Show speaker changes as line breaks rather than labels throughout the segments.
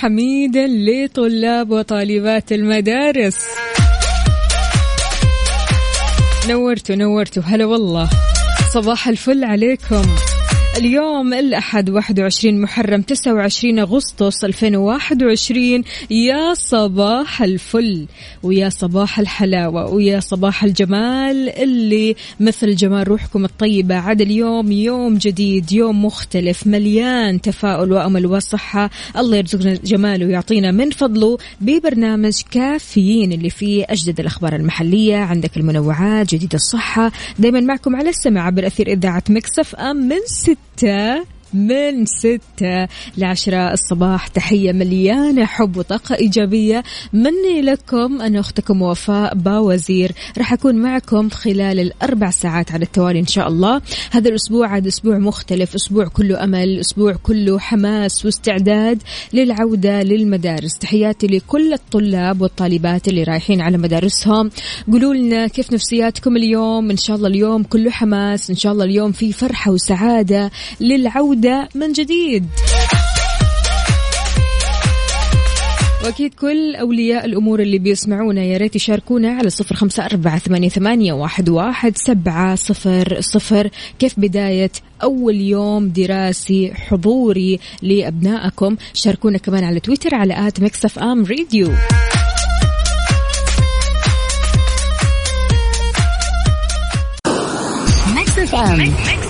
حميدا لطلاب وطالبات المدارس. نورتوا نورتوا. هلا والله. صباح الفل عليكم. اليوم الأحد 21 محرم 29 أغسطس 2021 يا صباح الفل ويا صباح الحلاوة ويا صباح الجمال اللي مثل جمال روحكم الطيبة. عاد اليوم يوم جديد يوم مختلف مليان تفاؤل وأمل وصحة. الله يرزقنا جماله ويعطينا من فضله ببرنامج كافيين اللي فيه أجدد الأخبار المحلية. عندك المنوعات جديد الصحة. دايما معكم على السمع عبر أثير إذاعة مكسف أم من ستة من ستة لعشرة الصباح. تحية مليانة حب وطاقة إيجابية. مني لكم أنا أختكم وفاء باوزير. راح أكون معكم خلال الأربع ساعات على التوالي إن شاء الله. هذا الأسبوع عاد أسبوع مختلف. أسبوع كله أمل أسبوع كله حماس واستعداد للعودة للمدارس. تحياتي لكل الطلاب والطالبات اللي رايحين على مدارسهم. قولوا لنا كيف نفسياتكم اليوم؟ إن شاء الله اليوم كله حماس. إن شاء الله اليوم في فرحة وسعادة للعودة من جديد. وأكيد كل أولياء الأمور اللي بيسمعونا يا ريت يشاركونا على صفر خمسة أربعة ثمانية, ثمانية واحد, واحد سبعة صفر صفر. كيف بداية أول يوم دراسي حضوري لأبنائكم؟ شاركونا كمان على تويتر على at
Mix FM Radio Mix FM.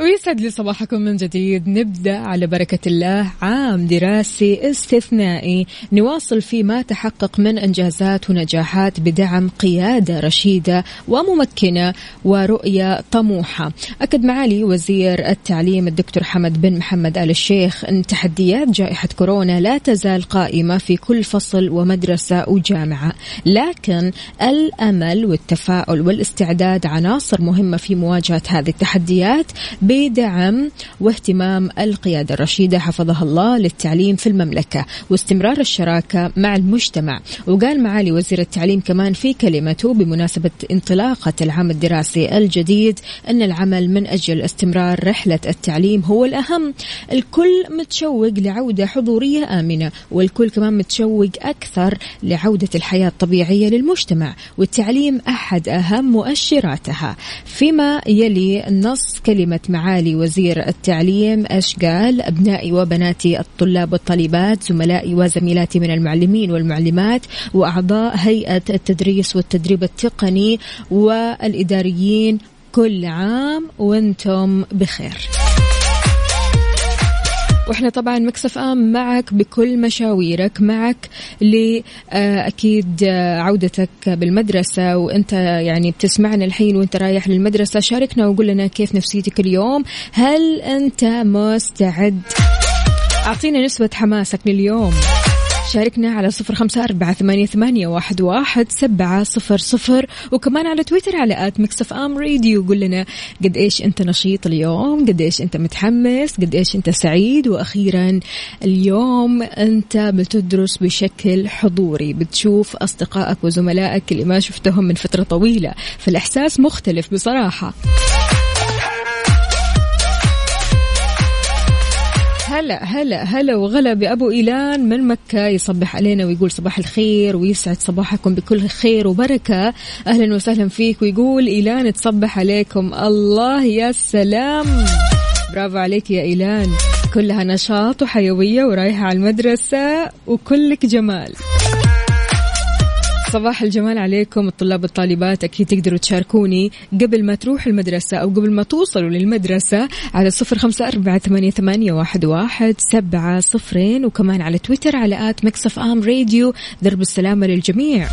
ويسعد لي صباحكم من جديد. نبدأ على بركة الله. عام دراسي استثنائي. نواصل فيه ما تحقق من إنجازات ونجاحات بدعم قيادة رشيدة وممكنة ورؤية طموحة. أكد معالي وزير التعليم الدكتور حمد بن محمد آل الشيخ إن تحديات جائحة كورونا لا تزال قائمة في كل فصل ومدرسة وجامعة. لكن الأمل والتفاؤل والاستعداد عناصر مهمة في مواجهة هذه التحديات بدعم واهتمام القيادة الرشيدة حفظها الله للتعليم في المملكة واستمرار الشراكة مع المجتمع. وقال معالي وزير التعليم كمان في كلمته بمناسبة انطلاقة العام الدراسي الجديد أن العمل من أجل استمرار رحلة التعليم هو الأهم. الكل متشوق لعودة حضورية آمنة والكل كمان متشوق أكثر لعودة الحياة الطبيعية للمجتمع والتعليم أحد أهم مؤشراتها. فيما يلي نص كلمة معالي وزير التعليم إيش قال أبنائي وبناتي الطلاب والطالبات زملائي وزميلاتي من المعلمين والمعلمات وأعضاء هيئة التدريس والتدريب التقني والإداريين. كل عام وأنتم بخير. وإحنا طبعا مكسف إم معك بكل مشاويرك معك لأكيد عودتك بالمدرسة وأنت يعني بتسمعنا الحين وأنت رايح للمدرسة. شاركنا وقول لنا كيف نفسيتك اليوم. هل أنت مستعد؟ أعطينا نسبة حماسك لليوم. شاركنا على صفر خمسة أربعة ثمانية, ثمانية واحد, واحد سبعة صفر صفر. وكمان على تويتر على آت مكسف أم راديو. قول لنا قد إيش أنت نشيط اليوم قد إيش أنت متحمس قد إيش أنت سعيد. وأخيرا اليوم أنت بتدرس بشكل حضوري بتشوف أصدقائك وزملائك اللي ما شفتهم من فترة طويلة. فالإحساس مختلف بصراحة. هلا هلا هلا وغلا بأبو إيلان من مكة يصبح علينا ويقول صباح الخير ويسعد صباحكم بكل خير وبركة. أهلا وسهلا فيك ويقول إيلان تصبح عليكم. الله يا سلام. برافو عليك يا إيلان. كلها نشاط وحيوية ورايحة على المدرسة وكلك جمال. صباح الجمال عليكم. الطلاب والطالبات أكيد تقدروا تشاركوني. قبل ما تروح المدرسة أو قبل ما توصلوا للمدرسة على صفر خمسة أربعة ثمانية, ثمانية واحد, واحد سبعة صفرين وكمان على تويتر على at Mix FM Radio. درب السلامة للجميع.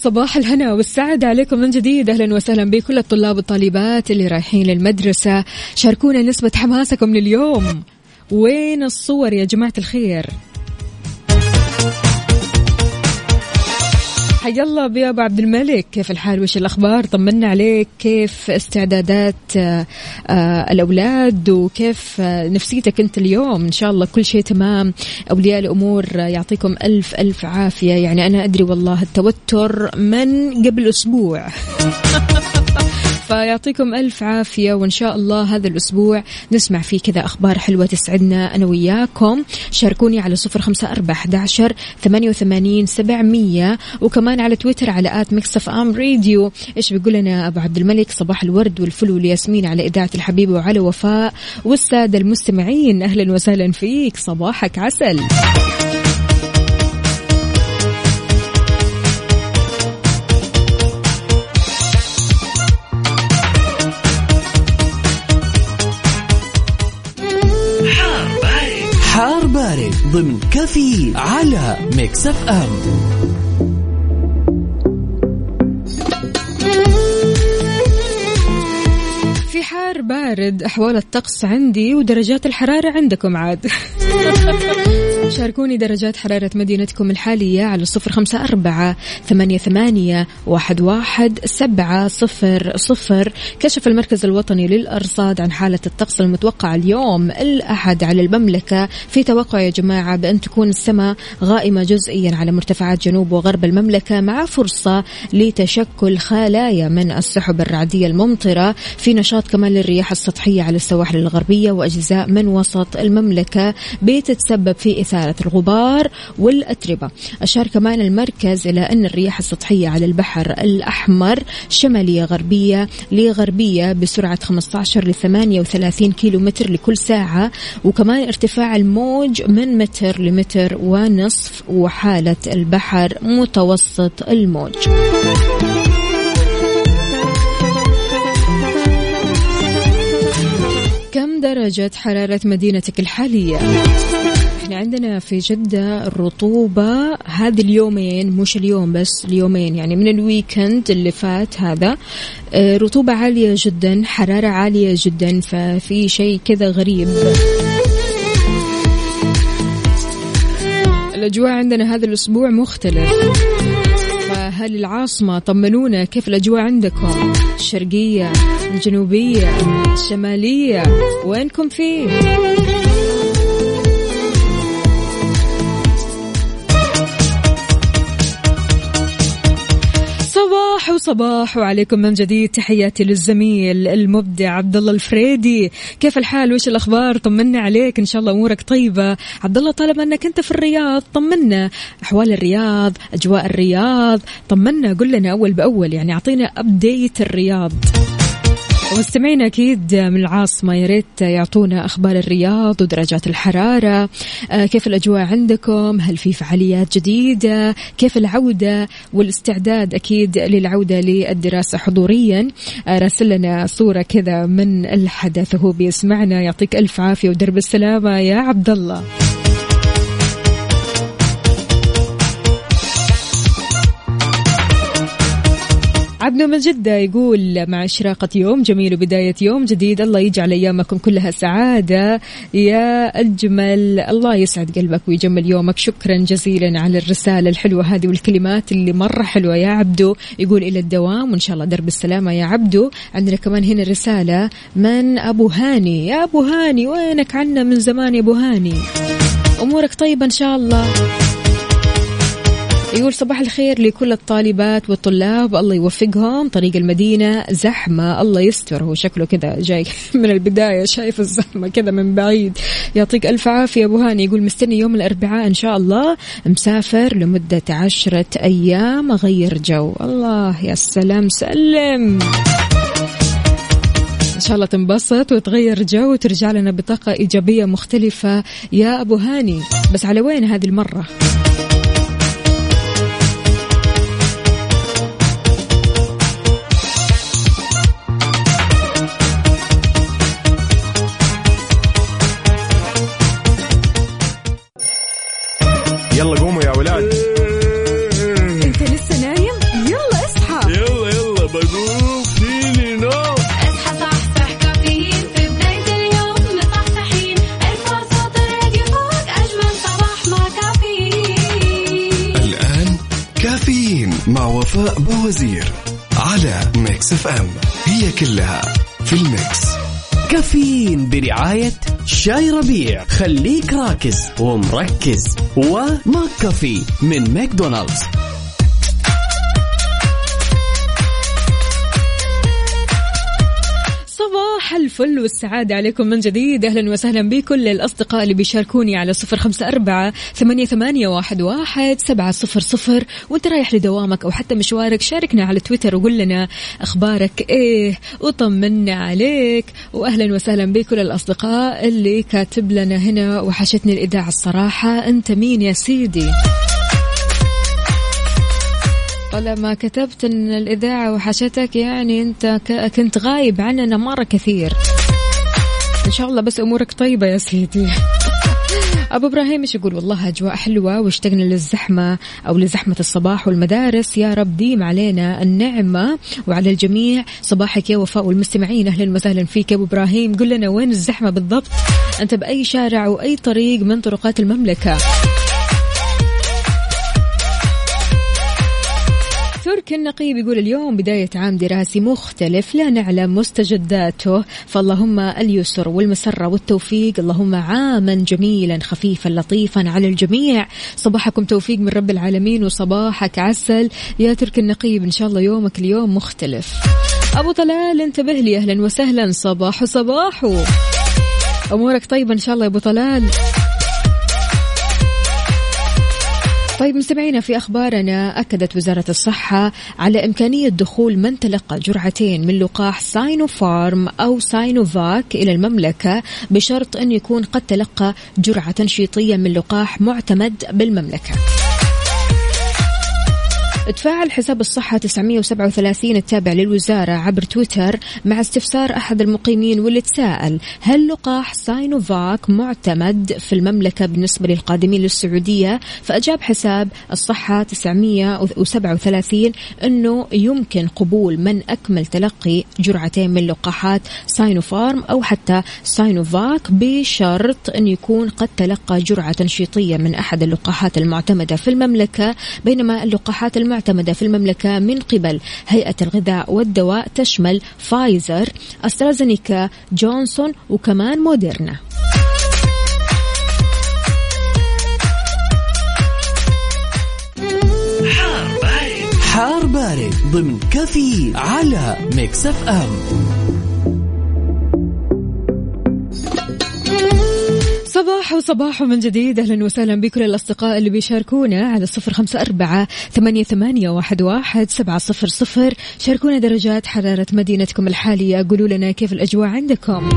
صباح الهنا والسعادة عليكم من جديد. أهلا وسهلا بكل الطلاب والطالبات اللي رايحين للمدرسة. شاركونا نسبة حماسكم لليوم. وين الصور يا جماعة الخير؟ حيا الله بيا أبو عبد الملك. كيف الحال؟ وش الأخبار؟ طمنا عليك. كيف استعدادات آه، آه، الأولاد؟ وكيف آه، نفسيتك أنت اليوم؟ إن شاء الله كل شيء تمام. أولياء الأمور يعطيكم ألف ألف عافية. يعني أنا أدري والله التوتر من قبل أسبوع. فيعطيكم ألف عافية وإن شاء الله هذا الأسبوع نسمع فيه كذا أخبار حلوة تسعدنا أنا وياكم. شاركوني على صفر خمسة أربعة أحداشر ثمانية وثمانين سبعمية وكمان على تويتر على at Mix FM Radio. إيش بيقول لنا أبو عبد الملك؟ صباح الورد والفل والياسمين على إذاعة الحبيبة وعلى وفاء. والسادة المستمعين أهلا وسهلا فيك. صباحك عسل.
ضمن كافيين على Mix FM
في حار بارد أحوال الطقس عندي ودرجات الحرارة عندكم عاد. شاركوني درجات حرارة مدينتكم الحالية على صفر خمسة أربعة ثمانية, ثمانية واحد, واحد سبعة صفر صفر. كشف المركز الوطني للأرصاد عن حالة الطقس المتوقعة اليوم الأحد على المملكة. في توقع يا جماعة بأن تكون السماء غائمة جزئيا على مرتفعات جنوب وغرب المملكة مع فرصة لتشكل خلايا من السحب الرعدية الممطرة. في نشاط كمان للرياح السطحية على السواحل الغربية وأجزاء من وسط المملكة. بتتسبب في إثارة الغبار والأتربة أشار كمان المركز إلى أن الرياح السطحية على البحر الأحمر شمالية غربية لغربية بسرعة 15 ل 38 كيلو متر لكل ساعة وكمان ارتفاع الموج من متر لمتر ونصف وحالة البحر متوسط الموج كم درجة حرارة مدينتك الحالية؟ إحنا عندنا في جدة الرطوبة هذه اليومين مش اليوم بس اليومين يعني من الويكند اللي فات هذا آه، رطوبة عالية جدا حرارة عالية جدا ففي شيء كذا غريب. الأجواء عندنا هذا الأسبوع مختلف. فهل العاصمة طمنونا كيف الأجواء عندكم؟ الشرقية الجنوبية الشمالية وينكم فيه؟ صباح وصباح وعليكم من جديد تحياتي للزميل المبدع عبد الله الفريدي. كيف الحال؟ وش الأخبار؟ طمنا عليك إن شاء الله أمورك طيبة. عبد الله طالما إنك أنت في الرياض طمنا. أحوال الرياض أجواء الرياض طمنا. قل لنا أول بأول يعني أعطينا ابديت الرياض. ومستمعين أكيد من العاصمة يا ريت يعطونا أخبار الرياض ودرجات الحرارة. آه، كيف الأجواء عندكم؟ هل في فعاليات جديدة؟ كيف العودة والاستعداد أكيد للعودة للدراسة حضوريا؟ آه، راسل لنا صورة كذا من الحدث وهو بيسمعنا. يعطيك ألف عافية ودرب السلامة يا عبد الله. عبد من جدة يقول مع إشراقة يوم جميل وبداية يوم جديد الله يجعل أيامكم كلها سعادة. يا أجمل الله يسعد قلبك ويجمل يومك. شكرا جزيلا على الرسالة الحلوة هذه والكلمات اللي مرة حلوة. يا عبدو يقول إلى الدوام وإن شاء الله درب السلامة. يا عبدو عندنا كمان هنا رسالة من أبو هاني؟ يا أبو هاني وينك عنا من زمان يا أبو هاني؟ أمورك طيبة إن شاء الله. يقول صباح الخير لكل الطالبات والطلاب الله يوفقهم. طريق المدينة زحمة الله يستر. هو شكله كذا جاي من البداية شايف الزحمة كذا من بعيد. يعطيك ألف عافية أبو هاني. يقول مستني يوم الأربعاء إن شاء الله. مسافر لمدة عشرة أيام أغير جو. الله يا سلام سلم. إن شاء الله تنبسط وتغير جو وترجع لنا بطاقة إيجابية مختلفة. يا أبو هاني بس على وين هذه المرة؟
خليك راكز ومركز. و McCafé من ماكدونالدز.
الفل والسعادة عليكم من جديد. أهلا وسهلا بكل الأصدقاء اللي بيشاركوني على صفر خمسة أربعة ثمانية, ثمانية واحد, واحد سبعة صفر صفر. وأنت رايح لدوامك أو حتى مشوارك شاركنا على تويتر وقول لنا أخبارك إيه وطمنا عليك. وأهلا وسهلا بكل الأصدقاء اللي كاتب لنا هنا وحشتني الإذاعة الصراحة. أنت مين يا سيدي؟ طالما كتبت إن الإذاعة وحشتك يعني أنت كنت غايب عننا مرة كثير. إن شاء الله بس أمورك طيبة يا سيدي. أبو إبراهيم إيش يقول؟ والله أجواء حلوة واشتقنا للزحمة أو لزحمة الصباح والمدارس. يا رب ديم علينا النعمة وعلى الجميع. صباحك يا وفاء والمستمعين. أهلا وسهلا فيك يا أبو إبراهيم. قل لنا وين الزحمة بالضبط؟ أنت بأي شارع وأي طريق من طرقات المملكة. ترك النقيب يقول اليوم بداية عام دراسي مختلف لا نعلم مستجداته. فاللهم اليسر والمسرة والتوفيق. اللهم عاما جميلا خفيفا لطيفا على الجميع. صباحكم توفيق من رب العالمين وصباحك عسل. يا ترك النقيب إن شاء الله يومك اليوم مختلف. أبو طلال انتبه لي. أهلا وسهلا. صباح صباح أمورك طيبة إن شاء الله يا أبو طلال. طيب مستمعينا في أخبارنا أكدت وزارة الصحة على إمكانية دخول من تلقى جرعتين من لقاح ساينوفارم أو ساينوفاك إلى المملكة بشرط أن يكون قد تلقى جرعة تنشيطية من لقاح معتمد بالمملكة. تفاعل حساب الصحة 937 التابع للوزارة عبر تويتر مع استفسار أحد المقيمين واللي تساءل هل لقاح ساينوفاك معتمد في المملكة بالنسبة للقادمين للسعودية؟ فأجاب حساب الصحة 937 أنه يمكن قبول من أكمل تلقي جرعتين من لقاحات ساينوفارم أو حتى ساينوفاك بشرط أن يكون قد تلقى جرعة تنشيطية من أحد اللقاحات المعتمدة في المملكة بينما اللقاحات المعتمدة في المملكة من قبل هيئة الغذاء والدواء تشمل فايزر أسترازينيكا جونسون وكمان موديرنا.
حار بارد. ضمن كافيين على Mix FM.
صباح وصباح من جديد. أهلا وسهلا بكل الأصدقاء اللي بيشاركونا على صفر خمسة أربعة ثمانية, ثمانية واحد, واحد سبعة صفر صفر. شاركونا درجات حرارة مدينتكم الحالية. قولوا لنا كيف الأجواء عندكم.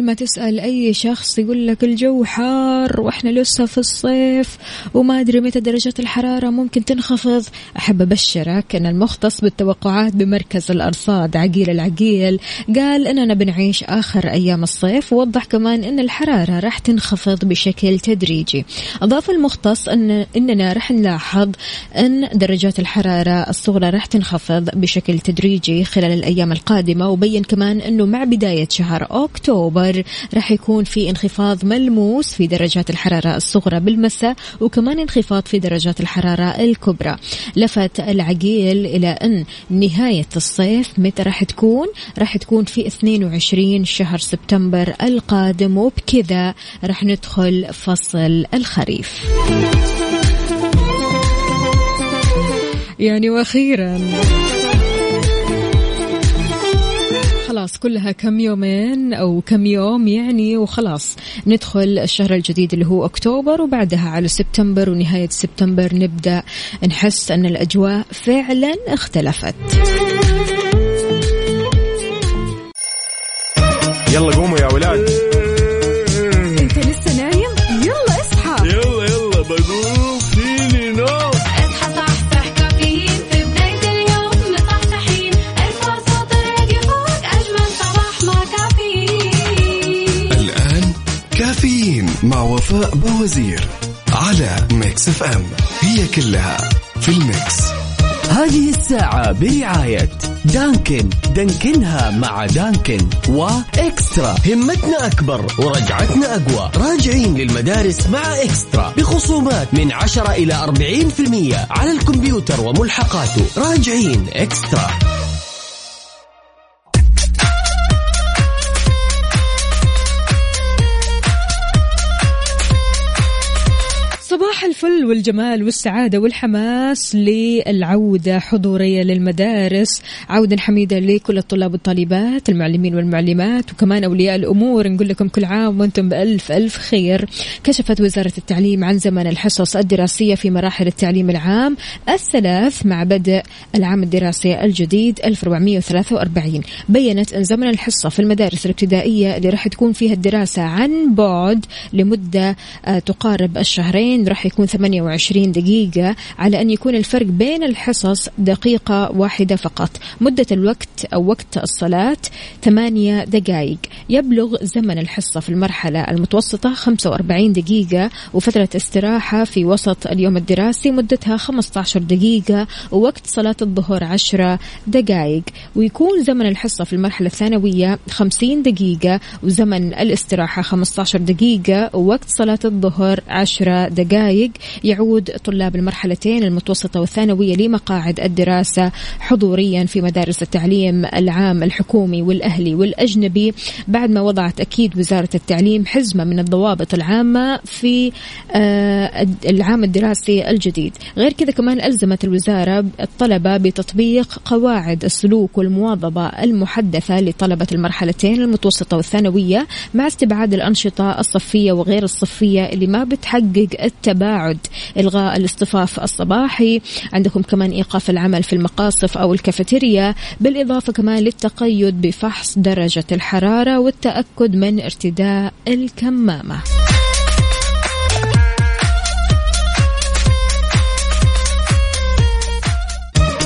أول ما تسأل أي شخص يقول لك الجو حار وإحنا لسه في الصيف وما أدري متى درجة الحرارة ممكن تنخفض. أحب أبشرك أن المختص بالتوقعات بمركز الأرصاد عقيل العقيل قال أننا بنعيش آخر أيام الصيف ووضح كمان أن الحرارة راح تنخفض بشكل تدريجي. أضاف المختص أن أننا راح نلاحظ أن درجات الحرارة الصغرى راح تنخفض بشكل تدريجي خلال الأيام القادمة وبين كمان أنه مع بداية شهر أكتوبر أكبر راح يكون في انخفاض ملموس في درجات الحرارة الصغرى بالمساء وكمان انخفاض في درجات الحرارة الكبرى. لفت العقيل إلى أن نهاية الصيف متى راح تكون؟ راح تكون في 22 شهر سبتمبر القادم وبكذا راح ندخل فصل الخريف. يعني وأخيرا خلاص كلها كم يومين أو كم يوم يعني وخلاص ندخل الشهر الجديد اللي هو أكتوبر وبعدها على سبتمبر ونهاية سبتمبر نبدأ نحس أن الأجواء فعلا اختلفت.
يلا قوموا يا ولاد.
وفاء بوزير على Mix FM. هي كلها في ال Mix.
هذه الساعة برعاية دانكن. دانكنها مع دانكن وإكسترا. همتنا أكبر ورجعتنا أقوى. راجعين للمدارس مع إكسترا. بخصومات من 10 إلى 40% على الكمبيوتر وملحقاته. راجعين إكسترا.
الفل والجمال والسعادة والحماس للعودة حضورية للمدارس. عودة حميدة لكل الطلاب والطالبات المعلمين والمعلمات وكمان أولياء الأمور. نقول لكم كل عام وأنتم بألف ألف خير. كشفت وزارة التعليم عن زمن الحصص الدراسية في مراحل التعليم العام الثلاث مع بدء العام الدراسي الجديد 1443 بينت أن زمن الحصة في المدارس الابتدائية اللي راح تكون فيها الدراسة عن بعد لمدة آه، تقارب الشهرين راح يكون 28 دقيقة على أن يكون الفرق بين الحصص دقيقة واحدة فقط. مدة الوقت أو وقت الصلاة 8 دقائق. يبلغ زمن الحصة في المرحلة المتوسطة 45 دقيقة وفترة استراحة في وسط اليوم الدراسي مدتها 15 دقيقة ووقت صلاة الظهر 10 دقائق. ويكون زمن الحصة في المرحلة الثانوية 50 دقيقة وزمن الاستراحة 15 دقيقة ووقت صلاة الظهر 10 دقائق. يعود طلاب المرحلتين المتوسطة والثانوية لمقاعد الدراسة حضوريا في مدارس التعليم العام الحكومي والأهلي والأجنبي. بعد ما وضعت أكيد وزارة التعليم حزمة من الضوابط العامة في آه، العام الدراسي الجديد. غير كذا كمان ألزمت الوزارة الطلبة بتطبيق قواعد السلوك والمواظبة المحدثة لطلبة المرحلتين المتوسطة والثانوية مع استبعاد الأنشطة الصفية وغير الصفية اللي ما بتحقق التباعد إلغاء الاصطفاف الصباحي. عندكم كمان إيقاف العمل في المقاصف أو الكافيتيريا بالإضافة كمان للتقيد بفحص درجة الحرارة والتأكد من ارتداء الكمامة.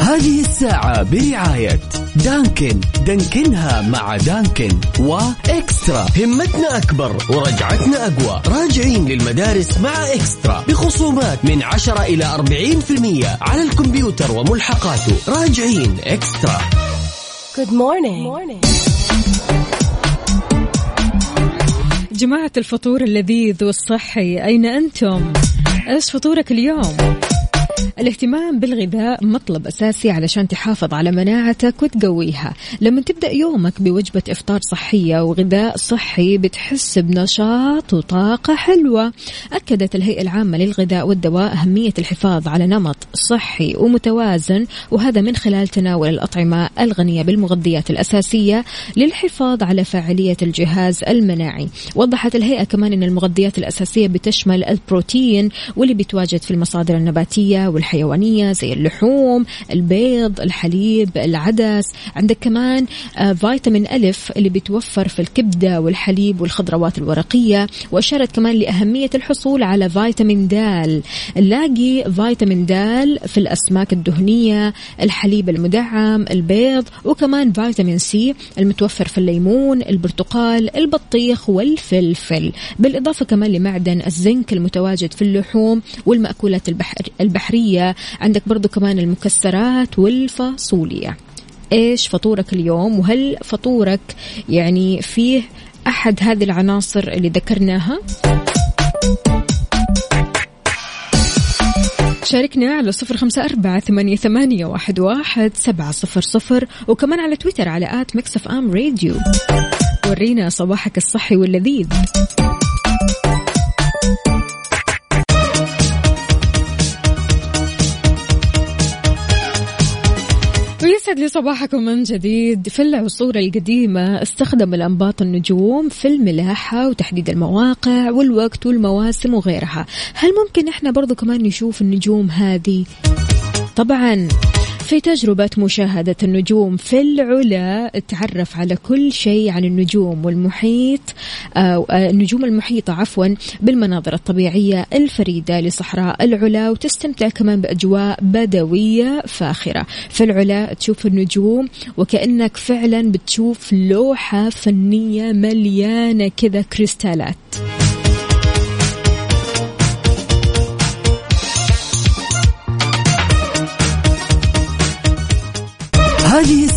هذه الساعة برعاية دانكن دانكنها مع دانكن. وإكسترا. همتنا أكبر ورجعتنا أقوى. راجعين للمدارس مع إكسترا. بخصومات من 10 إلى 40% على الكمبيوتر وملحقاته. راجعين إكسترا.
جماعة الفطور اللذيذ والصحي أين أنتم؟ إيش فطورك اليوم؟ الاهتمام بالغذاء مطلب أساسي علشان تحافظ على مناعتك وتقويها. لما تبدأ يومك بوجبة إفطار صحية وغذاء صحي بتحس بنشاط وطاقة حلوة. أكدت الهيئة العامة للغذاء والدواء أهمية الحفاظ على نمط صحي ومتوازن وهذا من خلال تناول الأطعمة الغنية بالمغذيات الأساسية للحفاظ على فاعلية الجهاز المناعي. وضحت الهيئة كمان أن المغذيات الأساسية بتشمل البروتين واللي بيتواجد في المصادر النباتية والحيوانية زي اللحوم البيض الحليب العدس. عندك كمان آه، فيتامين ألف اللي بيتوفر في الكبدة والحليب والخضروات الورقية. وأشارت كمان لأهمية الحصول على فيتامين دال نلاقي فيتامين دال في الأسماك الدهنية الحليب المدعم البيض وكمان فيتامين سي المتوفر في الليمون البرتقال البطيخ والفلفل. بالإضافة كمان لمعدن الزنك المتواجد في اللحوم والمأكولات البحر البحرية. عندك برضو كمان المكسرات والفاصوليا. إيش فطورك اليوم؟ وهل فطورك يعني فيه أحد هذه العناصر اللي ذكرناها؟ شاركنا على صفر خمسة أربعة ثمانية, ثمانية واحد, واحد سبعة صفر صفر. وكمان على تويتر على at Mix FM Radio. ورينا صباحك الصحي واللذيذ. ويسعد لي صباحكم من جديد. في العصور القديمة استخدم الأنباط النجوم في الملاحة وتحديد المواقع والوقت والمواسم وغيرها. هل ممكن إحنا برضو كمان نشوف النجوم هذه؟ طبعا. في تجربة مشاهدة النجوم في العلا تعرف على كل شيء عن النجوم والمحيط أو آه، النجوم المحيطة عفوا بالمناظر الطبيعية الفريدة لصحراء العلا وتستمتع كمان بأجواء بدوية فاخرة. في العلا تشوف النجوم وكأنك فعلا بتشوف لوحة فنية مليانة كذا كريستالات.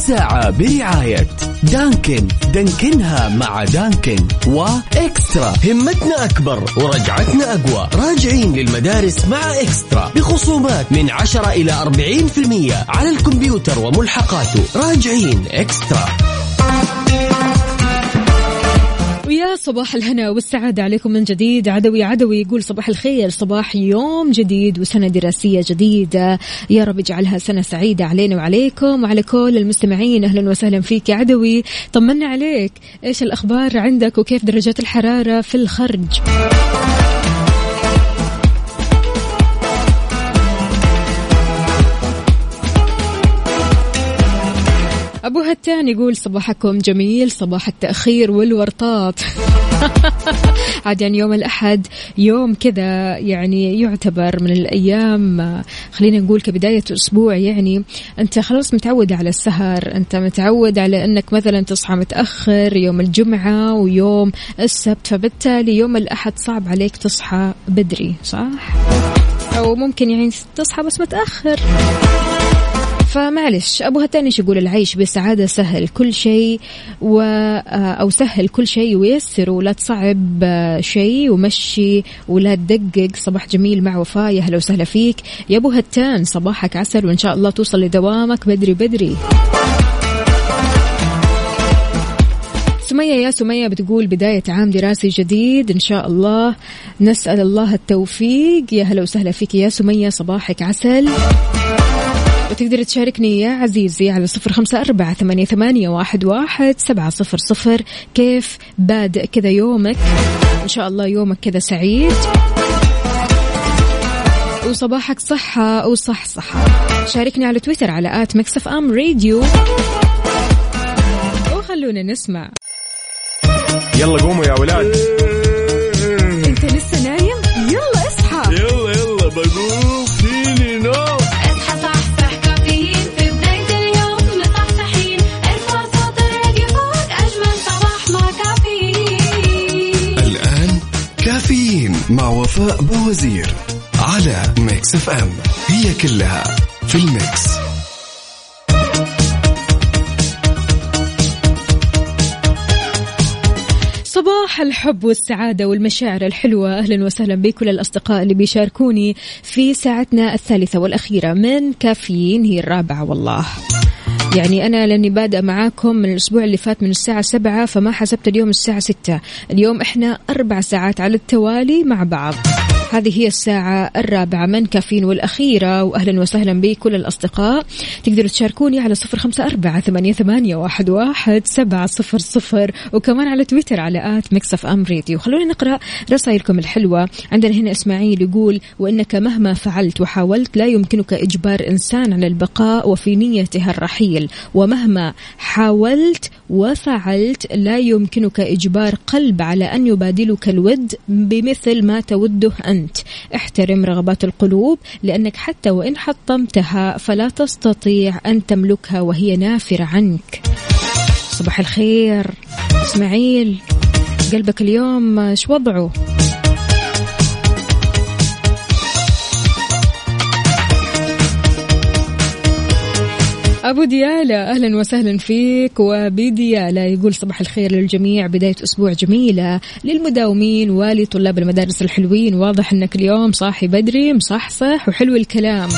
الساعة برعاية دانكن. دانكنها مع دانكن وإكسترا. همتنا أكبر ورجعتنا أقوى. راجعين للمدارس مع إكسترا. بخصومات من 10 إلى 40% على الكمبيوتر وملحقاته. راجعين إكسترا.
ويا صباح الهنا والسعادة عليكم من جديد. عدوي عدوي يقول صباح الخير. صباح يوم جديد وسنة دراسية جديدة. يا رب اجعلها سنة سعيدة علينا وعليكم وعلى كل المستمعين. أهلا وسهلا فيك يا عدوي. طمنا عليك. إيش الأخبار عندك وكيف درجات الحرارة في الخرج؟ أبو هتان يقول صباحكم جميل صباح التأخير والورطات. عاد يعني يوم الأحد يوم كذا يعني يعتبر من الأيام خلينا نقول كبداية أسبوع يعني. أنت خلاص متعود على السهر أنت متعود على أنك مثلا تصحى متأخر يوم الجمعة ويوم السبت فبالتالي يوم الأحد صعب عليك تصحى بدري صح؟ أو ممكن يعني تصحى بس متأخر. فمعلش ابو هتانش يقول؟ العيش بسعادة سهل كل شيء و أو سهل كل شيء ويسر ولا تصعب آه، شيء ومشي ولا تدقق. صباح جميل مع وفاء يا هلا وسهلا فيك. يا ابو هتان صباحك عسل وإن شاء الله توصل لدوامك بدري بدري. سمية يا سمية بتقول بداية عام دراسي جديد إن شاء الله. نسأل الله التوفيق. يا هلا وسهلا فيك يا سمية صباحك عسل. وتقدر تشاركني يا عزيزي على صفر خمسة أربعة ثمانية, ثمانية واحد, واحد سبعة صفر صفر. كيف بادئ كذا يومك؟ إن شاء الله يومك كذا سعيد. وصباحك صحة وصح صحة. شاركني على تويتر على at Mix FM Radio. وخلونا نسمع.
يلا قوموا يا ولاد.
انت لسه نايم؟ يلا اصحى.
يلا يلا بقوم فيني نوم.
وفاء بوزير على Mix FM هي كلها في ال Mix.
صباح الحب والسعادة والمشاعر الحلوة. أهلا وسهلا بكل الأصدقاء اللي بيشاركوني في ساعتنا الثالثة والأخيرة من كافيين هي الرابعة والله. يعني أنا لأني بادئة معاكم من الأسبوع اللي فات من الساعة سبعة فما حسبت اليوم الساعة ستة. اليوم إحنا أربع ساعات على التوالي مع بعض. هذه هي الساعة الرابعة. من كافيين والأخيرة وأهلا وسهلا بكل الأصدقاء. تقدروا تشاركوني على صفر خمسة أربعة ثمانية, ثمانية واحد, واحد سبعة صفر صفر وكمان على تويتر على at Mix FM Radio. خلونا نقرأ رسائلكم الحلوة. عندنا هنا إسماعيل يقول وإنك مهما فعلت وحاولت لا يمكنك إجبار إنسان على البقاء وفي نيته الرحيل. ومهما حاولت وفعلت لا يمكنك إجبار قلب على أن يبادلك الود بمثل ما توده أنت. احترم رغبات القلوب لأنك حتى وإن حطمتها فلا تستطيع أن تملكها وهي نافرة عنك. صباح الخير إسماعيل قلبك اليوم شو وضعه؟ أبو ديالة أهلا وسهلا فيك. وبديالة يقول صباح الخير للجميع. بداية أسبوع جميلة للمداومين ولطلاب المدارس الحلوين. واضح أنك اليوم صاحي بدري مصحصح وحلو الكلام.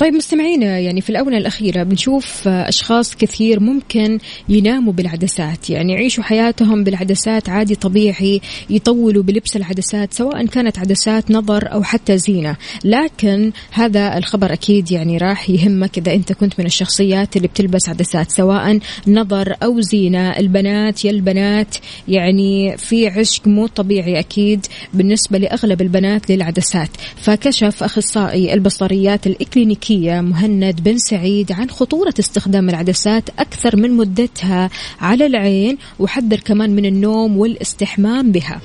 طيب مستمعينا يعني في الآونة الأخيرة بنشوف آه، أشخاص كثير ممكن يناموا بالعدسات يعني يعيشوا حياتهم بالعدسات عادي طبيعي يطولوا بلبس العدسات سواء كانت عدسات نظر أو حتى زينة. لكن هذا الخبر أكيد يعني راح يهمك إذا أنت كنت من الشخصيات اللي بتلبس عدسات سواء نظر أو زينة. البنات يا البنات يعني في عشق مو طبيعي أكيد بالنسبة لأغلب البنات للعدسات. فكشف أخصائي البصريات الإكلينيكية مهند بن سعيد عن خطورة استخدام العدسات أكثر من مدتها على العين وحذر كمان من النوم والاستحمام بها.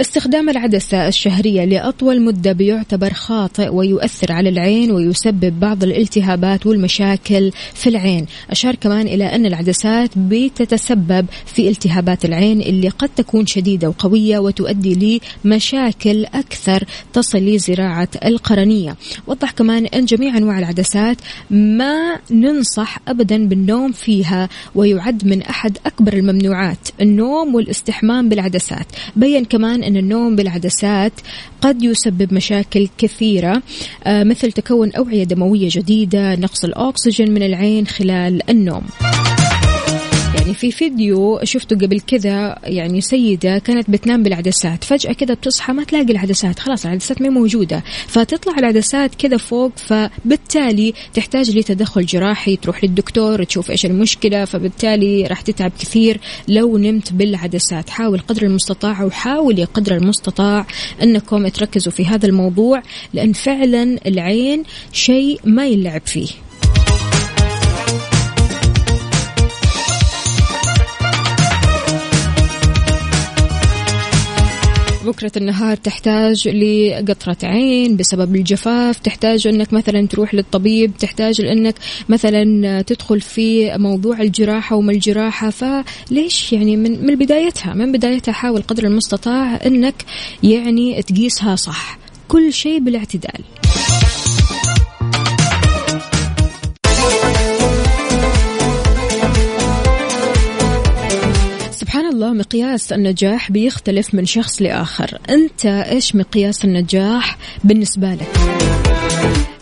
استخدام العدسة الشهرية لأطول مدة بيعتبر خاطئ ويؤثر على العين ويسبب بعض الالتهابات والمشاكل في العين. أشار كمان إلى أن العدسات بتتسبب في التهابات العين اللي قد تكون شديدة وقوية وتؤدي لمشاكل أكثر تصل لزراعة القرنية. وضح كمان أن جميع أنواع العدسات ما ننصح أبدا بالنوم فيها ويعد من أحد أكبر الممنوعات النوم والاستحمام بالعدسات. بين كمان أن النوم بالعدسات قد يسبب مشاكل كثيرة آه، مثل تكون أوعية دموية جديدة نقص الأكسجين من العين خلال النوم. يعني في فيديو شفته قبل كذا يعني سيدة كانت بتنام بالعدسات. فجأة كذا بتصحى ما تلاقي العدسات. خلاص العدسات ما موجودة. فتطلع العدسات كذا فوق فبالتالي تحتاج لتدخل جراحي. تروح للدكتور تشوف إيش المشكلة. فبالتالي راح تتعب كثير لو نمت بالعدسات. حاول قدر المستطاع وحاولي قدر المستطاع إنكم تركزوا في هذا الموضوع لأن فعلا العين شيء ما يلعب فيه. بكرة النهار تحتاج لقطرة عين بسبب الجفاف تحتاج أنك مثلا تروح للطبيب تحتاج لأنك مثلا تدخل في موضوع الجراحة وما الجراحة. فليش يعني من, من بدايتها من بدايتها حاول قدر المستطاع أنك يعني تقيسها صح. كل شيء بالاعتدال. الله مقياس النجاح بيختلف من شخص لآخر. أنت إيش مقياس النجاح بالنسبة لك؟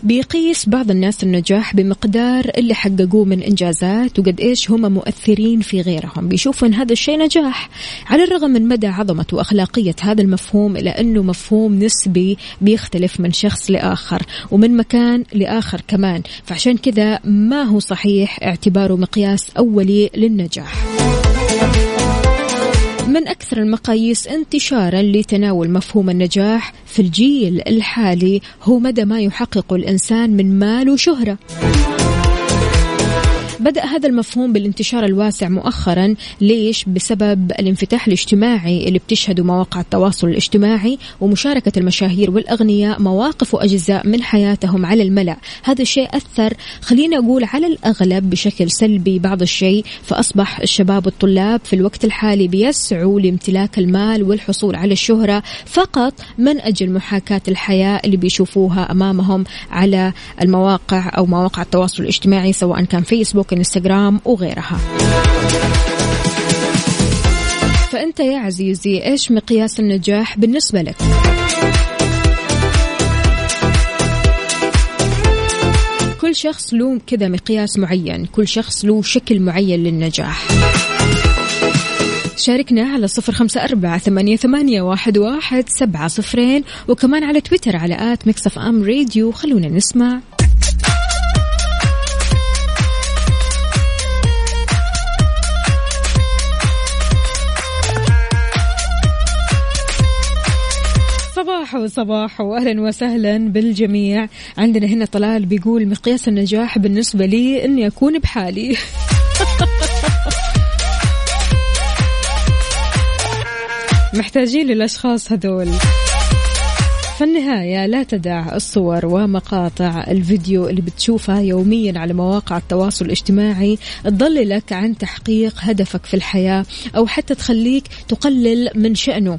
بيقيس بعض الناس النجاح بمقدار اللي حققوه من إنجازات وقد إيش هم مؤثرين في غيرهم. بيشوفوا أن هذا الشيء نجاح. على الرغم من مدى عظمة وأخلاقية هذا المفهوم إلى أنه مفهوم نسبي بيختلف من شخص لآخر ومن مكان لآخر كمان. فعشان كذا ما هو صحيح اعتباره مقياس أولي للنجاح. من أكثر المقاييس انتشارا لتناول مفهوم النجاح في الجيل الحالي هو مدى ما يحققه الإنسان من مال وشهرة. بدأ هذا المفهوم بالانتشار الواسع مؤخرا. ليش؟ بسبب الانفتاح الاجتماعي اللي بتشهده مواقع التواصل الاجتماعي ومشاركة المشاهير والأغنياء مواقف وأجزاء من حياتهم على الملأ. هذا الشيء أثر خلينا أقول على الأغلب بشكل سلبي بعض الشيء. فأصبح الشباب والطلاب في الوقت الحالي بيسعوا لامتلاك المال والحصول على الشهرة فقط من أجل محاكاة الحياة اللي بيشوفوها أمامهم على المواقع أو مواقع التواصل الاجتماعي سواء كان فيسبوك انستغرام وغيرها. فأنت يا عزيزي إيش مقياس النجاح بالنسبة لك؟ كل شخص له كذا مقياس معين كل شخص له شكل معين للنجاح. شاركنا على صفر خمسة أربعة ثمانية, ثمانية واحد, واحد سبعة صفرين وكمان على تويتر على آت ميكس أف أم راديو. خلونا نسمع. صباح صباح واهلا وسهلا بالجميع. عندنا هنا طلال بيقول مقياس النجاح بالنسبة لي إني أكون بحالي. محتاجين للأشخاص هذول. في النهاية لا تدع الصور ومقاطع الفيديو اللي بتشوفها يوميا على مواقع التواصل الاجتماعي. تضللك عن تحقيق هدفك في الحياة أو حتى تخليك تقلل من شأنه.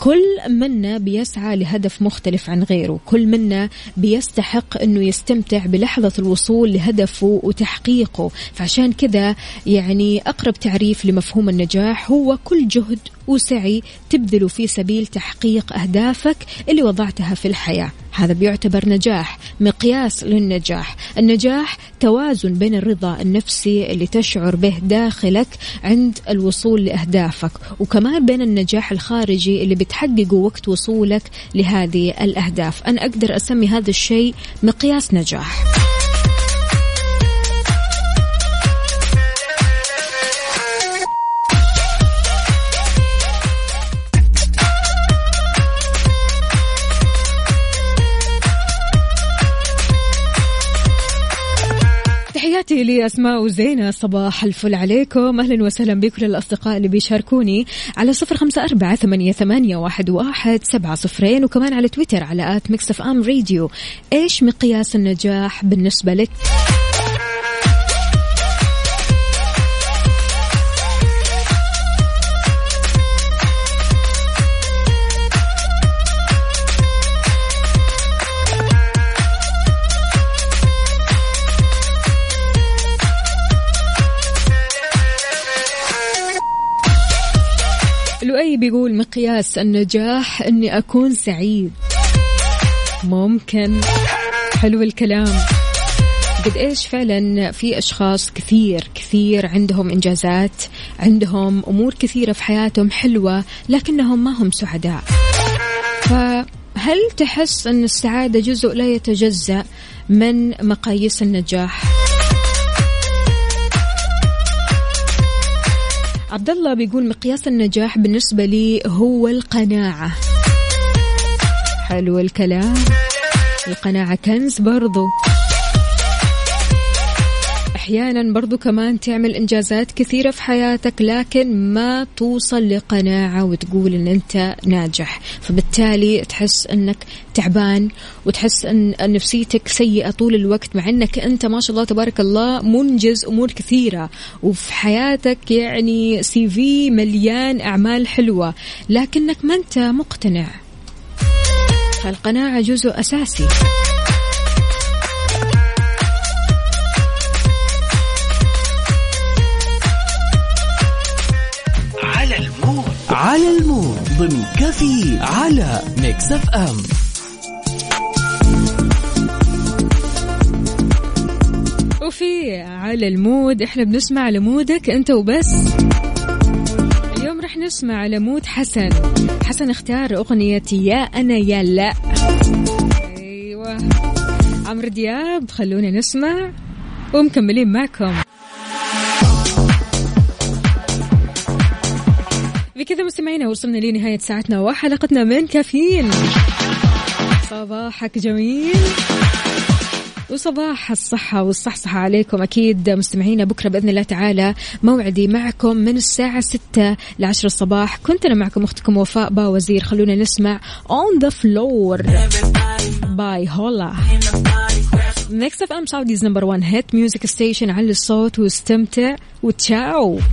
كل منا بيسعى لهدف مختلف عن غيره. كل منا بيستحق أنه يستمتع بلحظة الوصول لهدفه وتحقيقه. فعشان كذا يعني أقرب تعريف لمفهوم النجاح هو كل جهد وسعي تبذله في سبيل تحقيق أهدافك اللي وضعتها في الحياة. هذا بيعتبر نجاح مقياس للنجاح. النجاح توازن بين الرضا النفسي اللي تشعر به داخلك عند الوصول لأهدافك وكمان بين النجاح الخارجي اللي بتحققه وقت وصولك لهذه الأهداف. أنا أقدر أسمي هذا الشيء مقياس نجاح. تحياتي لأسماء وزينة صباح الفل عليكم. أهلا وسهلا بكل الأصدقاء اللي بيشاركوني على صفر خمسة أربعة ثمانية, ثمانية واحد, واحد سبعة صفرين وكمان على تويتر على آت ميكس أف أم راديو. إيش مقياس النجاح بالنسبة لك؟ بيقول مقياس النجاح إني أكون سعيد. ممكن. حلو الكلام. قد إيش فعلا في أشخاص كثير كثير عندهم إنجازات عندهم أمور كثيرة في حياتهم حلوة لكنهم ما هم سعداء. فهل تحس إن السعادة جزء لا يتجزأ من مقاييس النجاح؟ عبد الله بيقول مقياس النجاح بالنسبة لي هو القناعة. حلو الكلام. القناعة كنز برضو. أحيانا برضو كمان تعمل إنجازات كثيرة في حياتك لكن ما توصل لقناعة وتقول إن أنت ناجح. فبالتالي تحس إنك تعبان وتحس إن نفسيتك سيئة طول الوقت مع إنك أنت ما شاء الله تبارك الله منجز أمور كثيرة. وفي حياتك يعني CV مليان أعمال حلوة لكنك ما أنت مقتنع. فالقناعة جزء أساسي.
على المود ضمن كافيه على ميكس اف ام.
وفي على المود إحنا بنسمع لمودك انت وبس. اليوم رح نسمع لمود حسن. حسن اختار أغنية يا أنا يا لا. أيوه. عمرو دياب خلونا نسمع. ومكملين معكم. بكذا مستمعينا وصلنا لنهاية ساعتنا وحلقتنا من كافيين. صباحك جميل. وصباح الصحة والصحصحة عليكم. أكيد مستمعينا بكرة بإذن الله تعالى موعدي معكم من الساعة 6 لعشر الصباح. كنت أنا معكم أختكم وفاء با وزير. خلونا نسمع On the Floor by هولا ميكس اف ام Saudi's number 1 hit music station على الصوت واستمتع وتشاو.